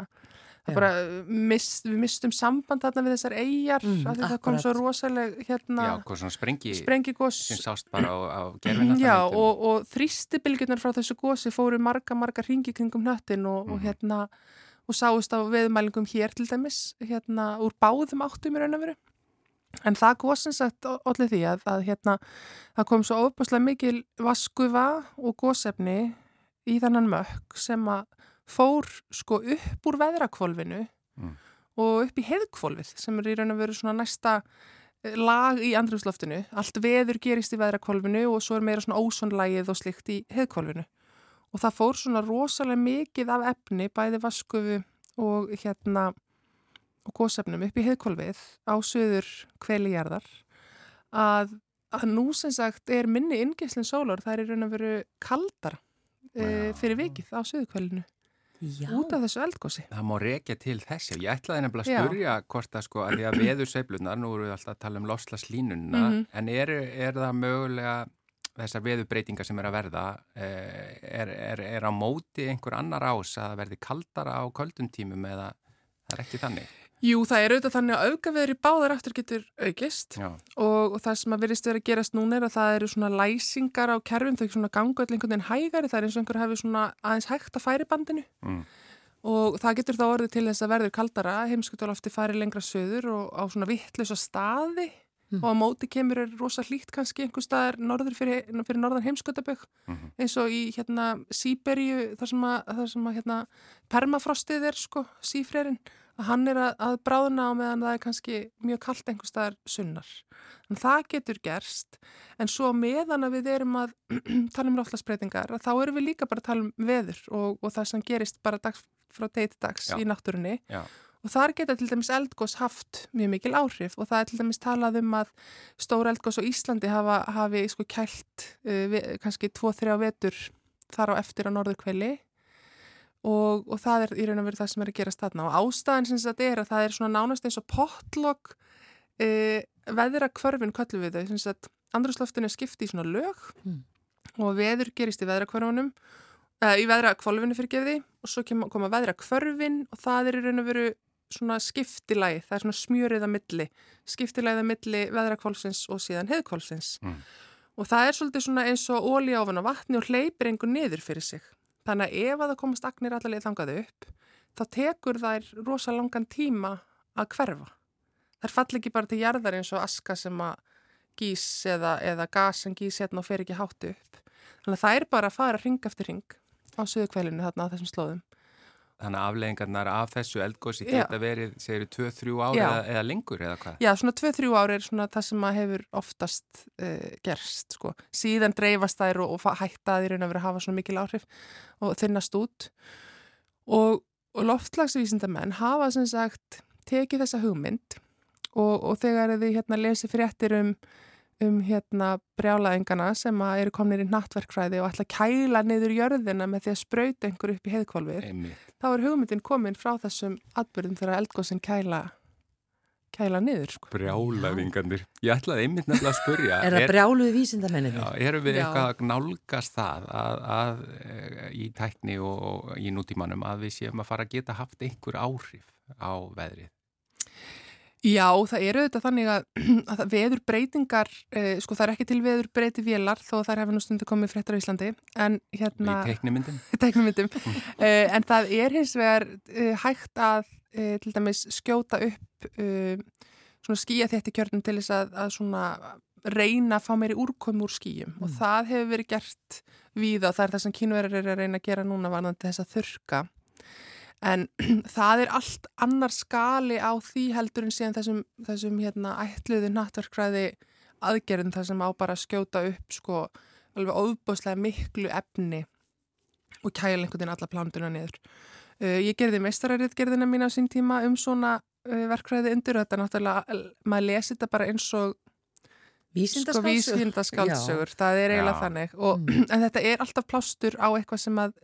bara uh, mist, við mistum samband þarna við þessar eigjar, Mm, af því það kom akkurat. svo rosaleg hérna já, svona sprengi sprengigos. sem sást bara á, á gerfina. Já, og, og þrýstibilgjurnar frá þessu gósi fóru marga, marga ringi kringum hnöttin og, og Mhm. hérna, og sáust á veðmælingum hér til dæmis, hérna, úr báðum áttum í raun og veru. En það gósins að allir því að, að hérna, það kom svo ofbúslega mikil vaskuva og gósefni í þannan mökk sem að fór sko upp úr veðrakvolfinu Mm. og upp í heiðkvolfið sem er í raun og veru svona næsta eh, lag í andrumsloftinu. Allt veður gerist í veðrakvolfinu og svo er meira svona ósonlægið og slikt í heiðkvolfinu. Og það fór svona rosalega mikið af efni, bæði vaskufu og hérna og gósefnum upp í heiðkvolfið á söður kvelijarðar að, að nú sem sagt er minni inngeislinn sólar, það er raun og veru kaldara e, fyrir vikið á söðurkvælinu Já. út af þessu eldgósi. Það má rekja til þessi. Ég ætlaði nefnilega að spurja hvort að sko að því að veður sveiflunar, nú erum við alltaf að tala um lofslaslínuna, Mhm. en er, er það mögulega þessar veðurbreytingar sem er að verða, eh, er, er, er á móti einhver annar ás að verði kaldara á köldum tímum eða það er ekki þannig? Jú, það er auðvitað þannig að aukaveður í báðar aftur getur aukist. Já, og, og það sem að virðist verið að gerast núna er að það eru svona læsingar á kerfum, þau svona ganga öll einhvern veginn hægari, það er eins og einhver hafi svona aðeins hægt að færi bandinu. Mm. og það getur þá orðið til þess að verður kaldara, heimskutalofti færi lengra söður og á svona vittlösa staði. Mm. og á móti kemur er rosa hlýtt kannski einhver staðar norður fyrir, fyrir norðan heimskutabögg Mhm. eins og í hérna Sýberju þar sem að, þar sem að hérna permafrostið er sko, sífrerinn. að hann er að, að bráðna á meðan það er kannski mjög kallt einhver staðar sunnar. En það getur gerst en svo meðan að við erum að tala um loftlagsbreytingar að þá erum við líka bara að tala um veður og, og það sem gerist bara dags frá degi til dags Já. í náttúrunni Já. og þar geta til dæmis eldgós haft mjög mikil áhrif og það er til dæmis talað um að stór eldgós á Íslandi hafa, hafi sko kælt uh, við, kannski 2-3 vetur þar á eftir á norðurkveli og, og það er í raun og veru það sem er að gera statna og ástæðan sem þetta er að það er svona nánast eins og potlokk uh, veðra kvörfin kallu við þau, sem að andrúsloftinu er skipti í svona lög mm. og veður gerist í veðra kvörfunum uh, í veðra kvolvinu fyrir gefði og svo koma veðra kvörfin og það er í raun og veru svona skiptilæð, það er svona smjörið að milli, skiptilæð að milli veðrakvolfsins og síðan heðkvolfsins mm. og það er svolítið svona eins og óli áfan á vatni og hleypir einhver niður fyrir sig. Þannig að ef að það komast agnir allavega þangaðu upp, þá tekur þær rosa langan tíma að hverfa. Það fall ekki bara til jarðar eins og aska sem að gís eða, eða gas sem gís hérna og fer ekki háttu upp. Þannig að það er bara að fara ring eftir ring á söðu kveilinu þarna á þessum slóðum. Þannig að afleggingarnar af þessu eldgósi geta verið, segir þú, 2-3 ári eða, eða lengur eða hvað? Já, svona 2-3 ári er svona það sem hefur oftast uh, gerst, sko. Síðan dreifast þær og, og hætta því raun að vera að hafa svona mikil áhrif og þinnast út. Og, og loftlagsvísindamenn hafa sem sagt tekið þessa hugmynd og, og þegar þið hérna lesi fréttir um um hérna brjálaðingana sem eru komnir í nattverkfræði og ætla að kæla niður jörðina með því að spröyta einhver upp í heiðkvolfið. Þá er hugmyndin komin frá þessum atbyrðum þegar eldgóðsinn kæla, kæla niður. Sko. Brjálaðinganir. Ég ætlaði einmitt nefnilega að spurja. er það brjáluð vísindamenninni? Já, erum við Já. eitthvað að nálgast það að, að, að, í tækni og, og í nútímanum að við séum að fara að geta haft einhver áhrif á veðrið? Já, það eru þetta þannig að, að veður breytingar, eh, sko það er ekki til veður breyti vélar þó þær hefur nú stundu komið fréttar á Íslandi, en hérna... Í teiknumyndum? teiknumyndum, eh, en það er hins vegar eh, hægt að eh, til dæmis skjóta upp eh, svona skýja þetta kjörnum til þess að, að svona reyna að fá meiri úrkomi úr skýjum mm. og það hefur verið gert við og það er það sem kínverðar er að reyna að gera núna varðandi þess að þurka en það er allt annar skali á því heldur en síðan þessum, þessum hérna, ætluðu nattverkfræði aðgerðin þar sem á bara að skjóta upp sko alveg óbúslega miklu efni og kæla einhvern veginn alla plánuna niður. Uh, ég gerði meistarariðgerðina mín á sín tíma um svona uh, verkfræði undir þetta náttúrulega, maður lesi þetta bara eins og vísindaskáldsögur, sko, það er eiginlega Já. þannig og, mm. en þetta er alltaf plástur á eitthvað sem að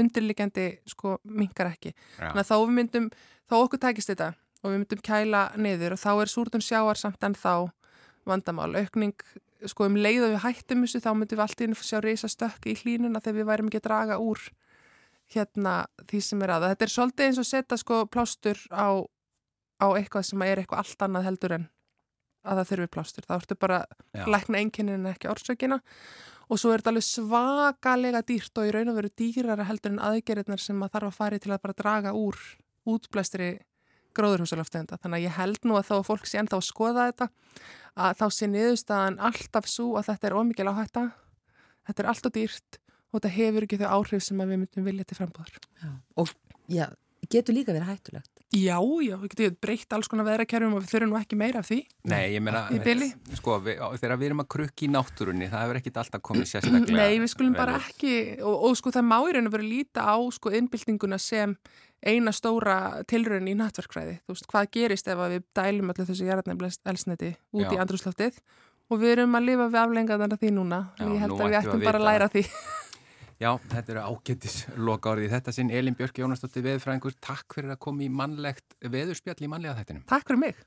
undirliggjandi sko mingar ekki. Já. Þannig að þá við myndum, þá okkur tækist þetta og við myndum kæla niður og þá er súrtun sjáar samt en þá vandamál. Aukning, sko um leið og við hættum þessu þá myndum við alltaf inn að sjá reysa stökk í hlínuna þegar við værim ekki að draga úr hérna því sem er aða. Þetta er svolítið eins og setja sko plástur á, á eitthvað sem er eitthvað allt annað heldur en að það þurfi plástur. Það vortu bara lækna einnkynnin en ekki orsökina og svo er þetta alveg svakalega dýrt og í raun og veru dýrara heldur en aðgerðnar sem að þarf að fari til að bara draga úr útblæstri gróðurhúsalöftegunda. Þannig að ég held nú að þá fólk sé ennþá að skoða þetta að þá sé niðurstaðan alltaf svo að þetta er ómikið láhætta, þetta er alltaf dýrt og þetta hefur ekki þau áhrif sem við myndum vilja til frambúðar. Og já, getur líka verið hættulegt. Já, já, við getum breytt alls konar veðrakerfum og við þurfum nú ekki meira af því. Nei, ég meina, sko, við, þegar við erum að krukki í náttúrunni, það hefur ekkit alltaf komið sérstaklega. Nei, við skulum bara ekki, og, og sko það má í raun að vera líta á sko innbyltinguna sem eina stóra tilraun í nattverkfræði. Þú veist, hvað gerist ef við dælum allir þessu jarðnefnilegst elsneti út já. í andrúsloftið og við erum að lifa við aflengaðan af því núna. Já, ég held að við ættum bara að læra því. Já, þetta eru ágættis loka árið. Þetta sinn Elin Björk Jónastóttir veðfræðingur. Takk fyrir að koma í mannlegt veðurspjall í mannlega þættinum. Takk fyrir mig.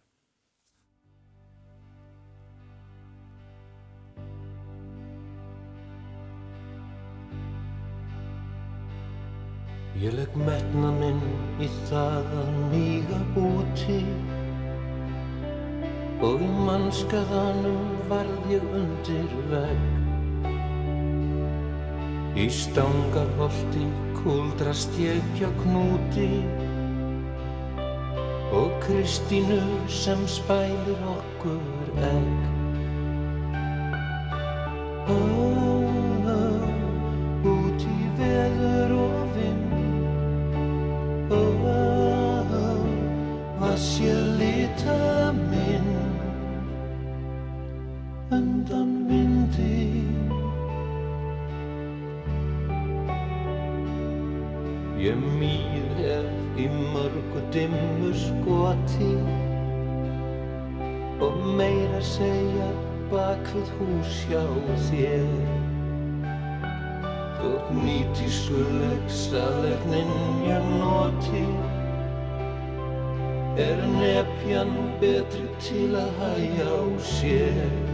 Ég legg metna minn í það að míga úti og í mannskaðanum varð ég undir vegg Í stangarholti kúldrast ég hjá knúti og Kristínu sem spælir okkur egg. Staðlegnin ég noti. Er nefjan betri til að hæja á sér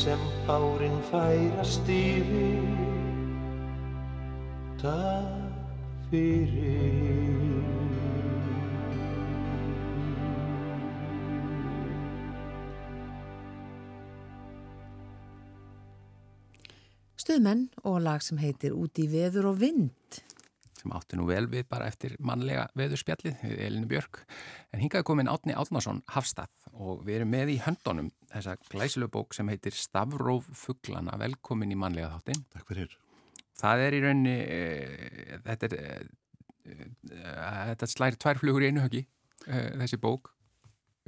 sem árin færast yfir takk fyrir Stuðmenn og lag sem heitir Út í veður og vind. Sem átti nú vel við bara eftir mannlega veðurspjallið, Elinu Björk. En hingað komin Átni Átnason Hafstað og við erum með í höndunum þessa glæsileg bók sem heitir Stavróf Fuglana, velkomin í mannlega þáttin. Takk fyrir. Það er í rauninni, e, þetta, er, e, þetta slæri tvær flugur í einu höggi, e, þessi bók.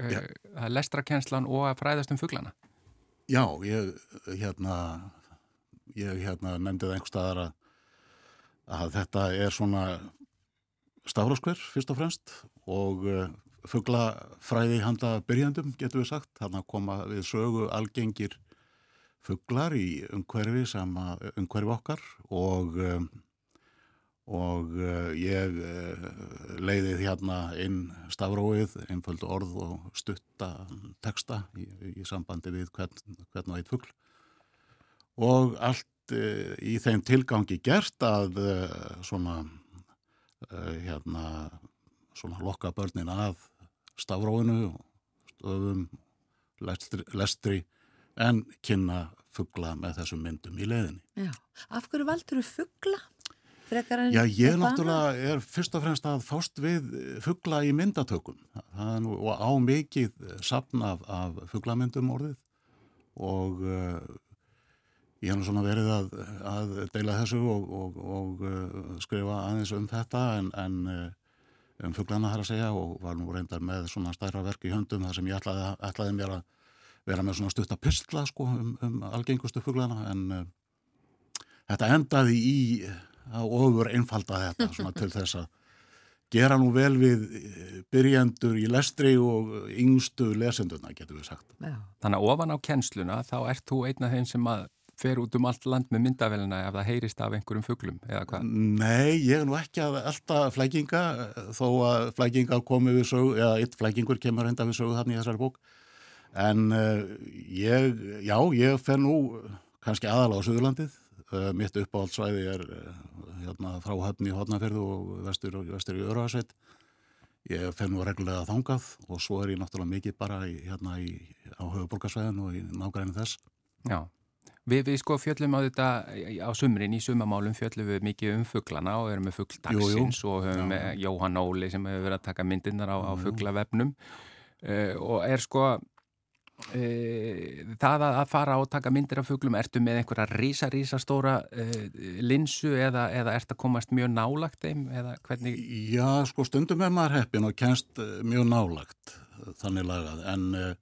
Já. það er lestrakenslan og að fræðast um fuglana. Já, ég hérna, ég hérna nefndi það einhver staðar að, að þetta er svona stafróskver fyrst og fremst og uh, fuglafræði handa byrjandum getur við sagt. Þannig að koma við sögu algengir fuglar í umhverfi sem að umhverfi okkar og um, og uh, ég leiði hérna inn stafróið, einföldu orð og stutta texta í, í sambandi við hvern, hvern og eitt fugl og allt í þeim tilgangi gert að uh, svona uh, hérna svona lokka börnin að stafróinu stöðum lestri, lestri en kynna fugla með þessum myndum í leiðinni. Já. Af hverju valdur þú fuggla? Já, ég náttúrulega er fyrst og fremst að fást við fugla í myndatökum nú, og á mikið sapn af, fuglamyndum orðið og uh, ég hef nú svona verið að, að deila þessu og, og, og uh, skrifa aðeins um þetta en, en uh, um fuglana þar að segja og var nú reyndar með svona stærra verk í höndum þar sem ég ætlaði, ætlaði mér að vera með svona stutta pistla sko um, um algengustu fuglana en uh, þetta endaði í að ofur einfalda þetta svona til þess að gera nú vel við eh, byrjendur í lestri og yngstu lesendurna, getur við sagt. Já. Þannig að ofan á kennsluna þá ert þú einn af þeim sem að fer út um allt land með myndavelina ef það heyrist af einhverjum fuglum eða hvað? Nei, ég er nú ekki að elda flækinga, þó að flækinga komi við sögu, eða eitt flækingur kemur enda við sögu þarna í þessari bók. En uh, ég, já, ég fer nú kannski aðal á Suðurlandið. Uh, mitt uppáhaldsvæði er uh, hérna, frá höfni í Hodnaferðu og vestur, vestur í Öraðsveit. Ég fer nú reglulega þangað og svo er ég náttúrulega mikið bara í, hérna í, á höfuborgarsvæðin og í nágræni þess. Já, við, við sko fjöllum á þetta á sumrin, í sumamálum fjöllum við mikið um fuglana og erum með fugl dagsins Jú, jú. og höfum Já. með Jóhann Óli sem hefur verið að taka myndirnar á, á jú. fuglavefnum uh, og er sko uh, það að, að fara og taka myndir af fuglum, ertu með einhverja rísa, rísa stóra uh, linsu eða, eða ert að komast mjög nálagt þeim eða hvernig? Já, sko stundum er maður heppin og kennst eh, mjög nálagt eh, þannig lagað, en uh,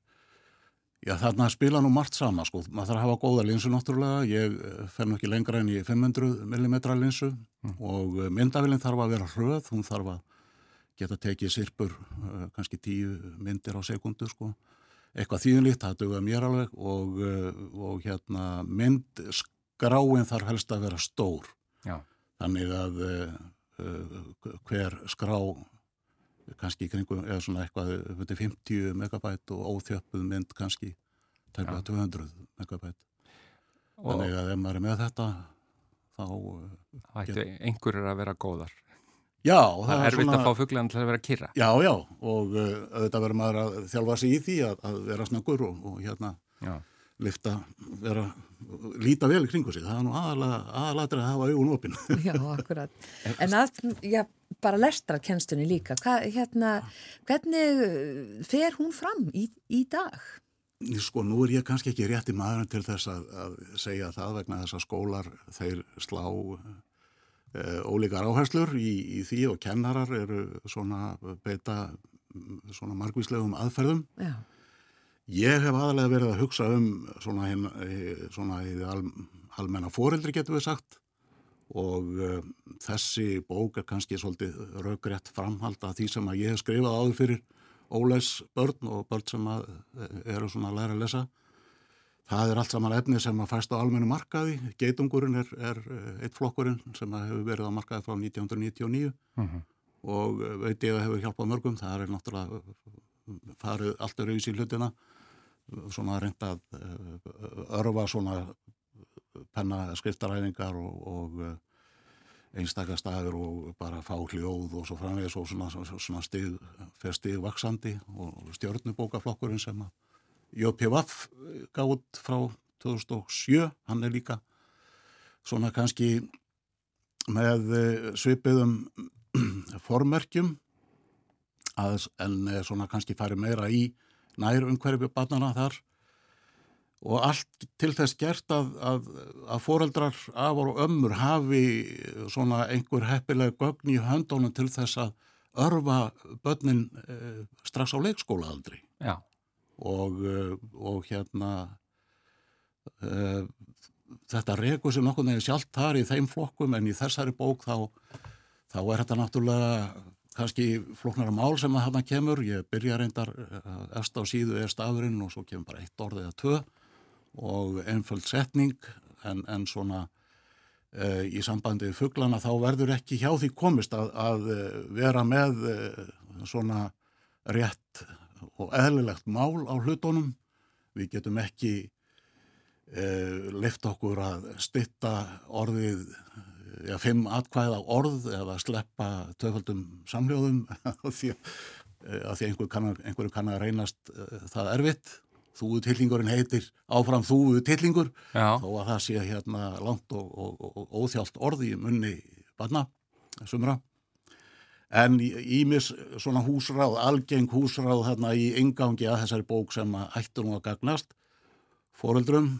já, þarna spila nú margt sama, sko, maður þarf að hafa góða linsu náttúrulega, ég eh, fer nú ekki lengra en í 500 mm linsu og uh, myndavillin þarf að vera hröð, hún þarf að geta tekið sirpur uh, kannski tíu myndir á sekundu sko. Eitthvað þýðinlíkt, það dögða mér alveg og, og hérna mynd skráin þarf helst að vera stór. Já. Þannig að uh, hver skrá kannski í kringum eða svona eitthvað uh, 50 megabæt og óþjöppuð mynd kannski tæmlega 200 megabæt. Og Þannig að ef maður er með þetta þá, uh, það ættu einhverjur að vera góðar. já, Það er erfitt að fá fuglan til að vera kyrra. Já, já, og uh, auðvitað verður maður að þjálfa sig í því að, að vera snöggur og, og hérna Já. lifta, vera, líta vel í kringu sig. Það er nú aðalega að hafa augun opinn. Já, akkurat. En að, já, bara lestarkennstunni líka. Hva, hérna, hvernig uh, fer hún fram í, í dag? Sko, nú er ég kannski ekki rétti maður til þess að, að segja það vegna þess að skólar þeir slá e, ólíkar áherslur í, í því og kennarar eru svona beita svona margvíslegum aðferðum. Já, Ég hef aðalega verið að hugsa um svona, hin, svona í al, almenna foreldri getur við sagt og uh, þessi bók er kannski svolítið raugrætt framhald að því sem að ég hef skrifað áður fyrir óleis börn og börn sem að eh, eru svona að læra að lesa. Það er allt saman efni sem að fæst á almennu markaði. Geitungurinn er, er eitt flokkurinn sem að hefur verið á markaði frá 1999 Mhm. og eh, veit ég að hefur hjálpað mörgum. Það er náttúrulega farið allt öru í sín hlutina svona reynd að eh, örfa svona penna skriftaræfingar og, og eh, einstakastæður og bara fá hljóð og svo framvegis og svona, svona, stig, fer stig vaksandi og stjórnubókaflokkurinn sem að JPVF út frá 2007, hann er líka svona kannski með eh, svipiðum formerkjum að, en eh, svona kannski færi meira í nær umhverfi barnana þar og allt til þess gert að, að, að foreldrar afar og ömmur hafi svona einhver heppileg gögn í höndunum til þess að örfa börnin eh, strax á leikskólaaldri Já. og, eh, og hérna uh, þetta rekur sem nokkur nefnir sjálft þar í þeim flokkum en í þessari bók þá, þá er þetta náttúrulega kannski floknara mál sem að hann kemur. Ég byrja reyndar uh, efst á síðu er stafurinn og svo kemur bara eitt orð eða tvö og einföld setning. En, en svona uh, í sambandi við fugglana þá verður ekki hjá því komist að, að uh, vera með uh, svona rétt og eðlilegt mál á hlutunum. Við getum ekki uh, lift okkur að stytta orðið já, fimm atkvæða orð eða sleppa töfaldum samljóðum af því, eh, af því einhver kann, að- einhverju kann að reynast uh, það erfitt. Þúutillingurinn heitir áfram þúutillingur þó að það sé hérna langt og, og, og, óþjált orði í munni barna, sumra. En ímis svona húsráð, algeng húsráð þarna í ingangi að þessari bók sem að ættu nú að gagnast foreldrum,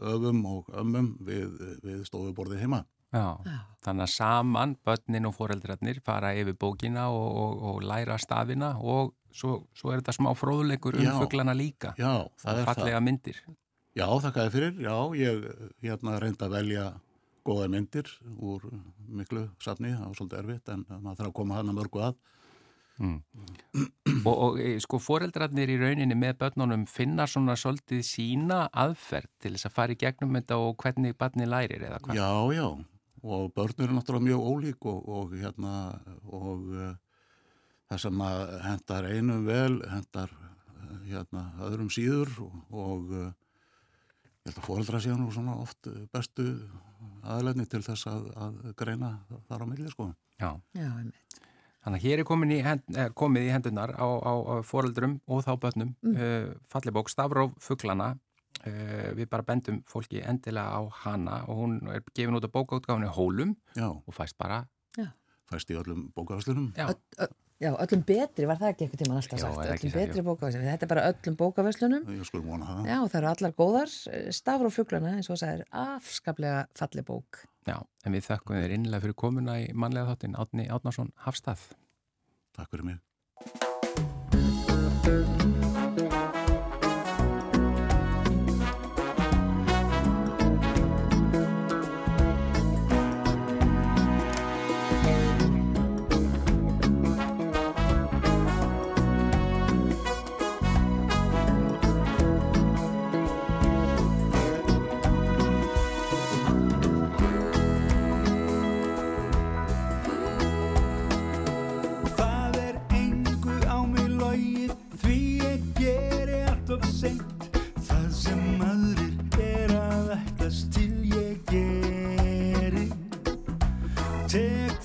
öfum og ömmum við, við stofuborðið heima Já. Já. Þannig að saman börnin og foreldrarnir fara yfir bókina og, og, og læra stafina og svo, svo er þetta smá fróðuleikur um Já. fuglana líka Já, það er fallega myndir. Já, þakkaði fyrir. Já, ég hérna reyndi að velja góða myndir úr miklu safni, það var svolítið erfitt en maður þarf að koma hana mörgu að. Og, og e, sko foreldrarnir í rauninni með börnunum finna svona svolítið sína aðferð til þess að fara í gegnum þetta og hvernig barni lærir eða hvað. Já, já, og börn eru náttúrulega mjög ólík og, og hérna, og uh, það sem að hendar einum vel, hendar uh, hérna öðrum síður og, og uh, ég held að fóreldra séu nú svona oft bestu aðlæðni til þess að, að greina þar á milli, sko. Já. Já, einmitt. Þannig að hér er í hend, er komið í hendunar á, á, á foreldrum og þá börnum mm. uh, fallibók Stafróf Fuglana við bara bendum fólki endilega á hana og hún er gefin út á bókaútgáfinu Hólum Já, og fæst bara fæst í öllum bókaðslunum. já, Já, öllum betri var það ekki eitthvað tíma alltaf Já, sagt, öllum betri jú. bókaverslunum. Þetta er bara öllum það. Já, það eru allar góðar, stafur og fuglana, eins og það er afskaplega falli bók. já, en við þakkum þér innlega fyrir komuna í mannlega þáttin Átni Átnarsson Hafstað. Takk fyrir mig.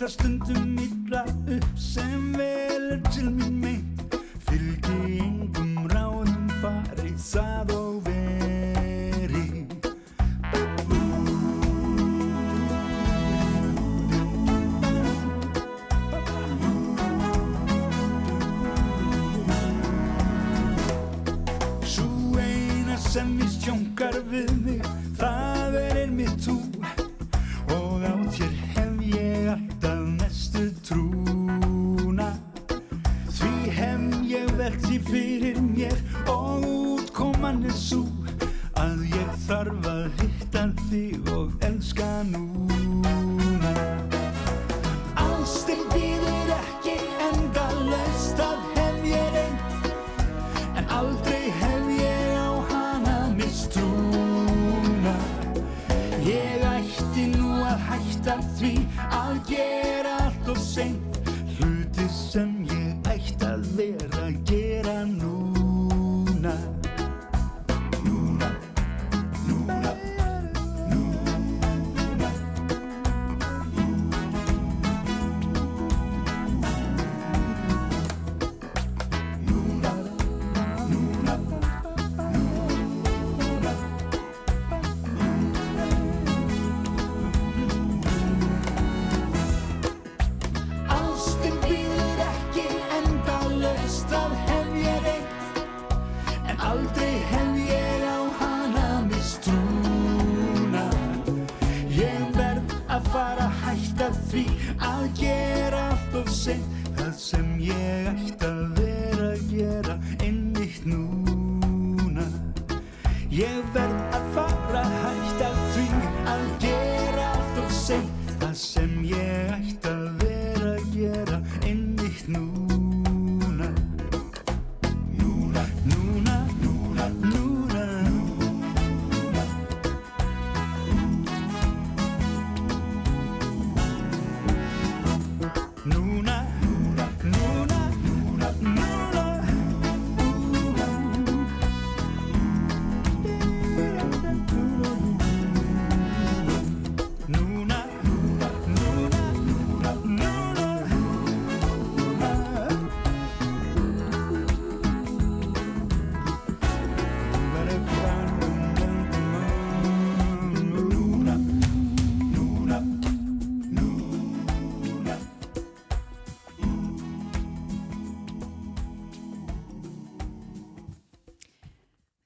Það stundum illa upp sem vel er til mín meint Fylgi engum ráðum fari það og veri Sú eina sem við stjónkar við hætta því að gera allt og seint. Hluti sem ég ætti að vera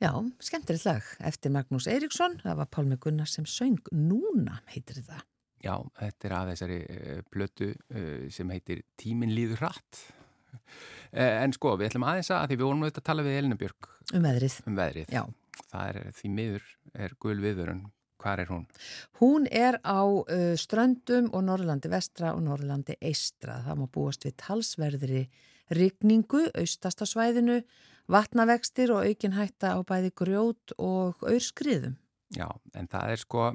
Já, skemmtilegt lag eftir Magnús Eiríksson, það var Pálmi Gunnar sem söng Núna, heitir það. Já, þetta er af þessari blötu uh, sem heitir Tíminn líður hratt. Uh, en sko, við ætlum aðeins að því við vorum auðvitað að tala við Elinu Björg Um veðrið. um veðrið. Já. Það er því miður, er gul viðvörun. Hvar er hún? Hún er á uh, Ströndum og Norrlandi vestra og Norrlandi eistra. Það má búast við talsverðri rigningu, austasta svæðinu, vatnavextir og aukin hætta á bæði grjót og aurskriðum. Já, en það er sko,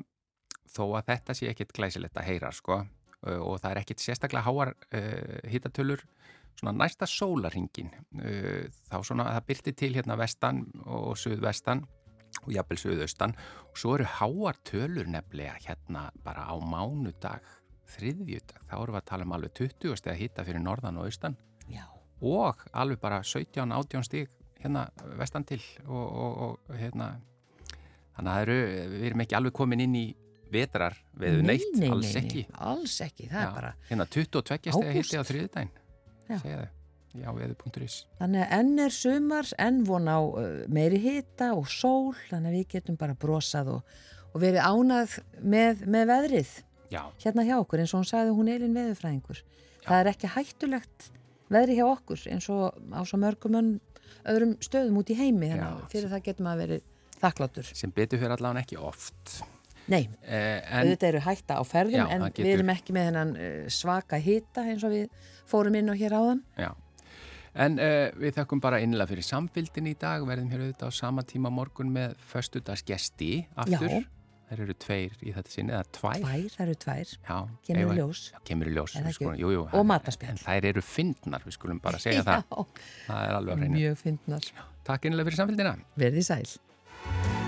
þó að þetta sé ekkit glæsilegt að heyra sko og það er ekkit sérstaklega háar uh, hittatölur svona næsta sólarhingin. Uh, þá svona, það byrti til hérna vestan og suðvestan og jafnvel suðaustan og svo eru háar tölur nefnilega hérna bara á mánudag, þriðjudag, þá erum við að tala um alveg 20 steg að hitta fyrir norðan og austan Já. og alveg bara 17-18 stig hérna vestan til og, og, og hérna þannig að eru, við erum ekki alveg komin inn í vetrar veðu neitt, nei, nei, alls nei, ekki Alls ekki, það Já, er bara. hérna 22 steg hitti á þriðdæn Já. segja þau, já, Þannig að enn er sumar, enn von á uh, meiri hita og sól, þannig að við getum bara brosað og, og verið ánað með, með veðrið já, hérna hjá okkur eins og hún sagði hún Elin veðurfræðingur. Það er ekki hættulegt veðri hjá okkur eins og á svo mörgum önn, öðrum stöðum út í heimi þannig fyrir það getum að verið þakkláttur. sem betur fyrir allavega ekki oft Nei, eh, en auðvitað eru hætta á ferðum Já, en getur- við erum ekki með hennan uh, svaka hita eins og við fórum inn og hér áðan. Já, en uh, við þakkum bara innlega fyrir samfylgdin í dag, verðum hér auðvitað á sama tíma á morgun með föstudagsgesti aftur. Já. Þeir eru tveir í þetta sinni, eða tvær. Tvær, það eru tvær, Já, kemur í ljós. Já, kemur í ljós. Það skulum-? Jú, jú, Og matarspjall. En þær eru fyndnar, við skulum bara segja það. Já, Það er alveg á hreinu. mjög fyndnar. Takk einlega fyrir samfélgina. Verði sæl.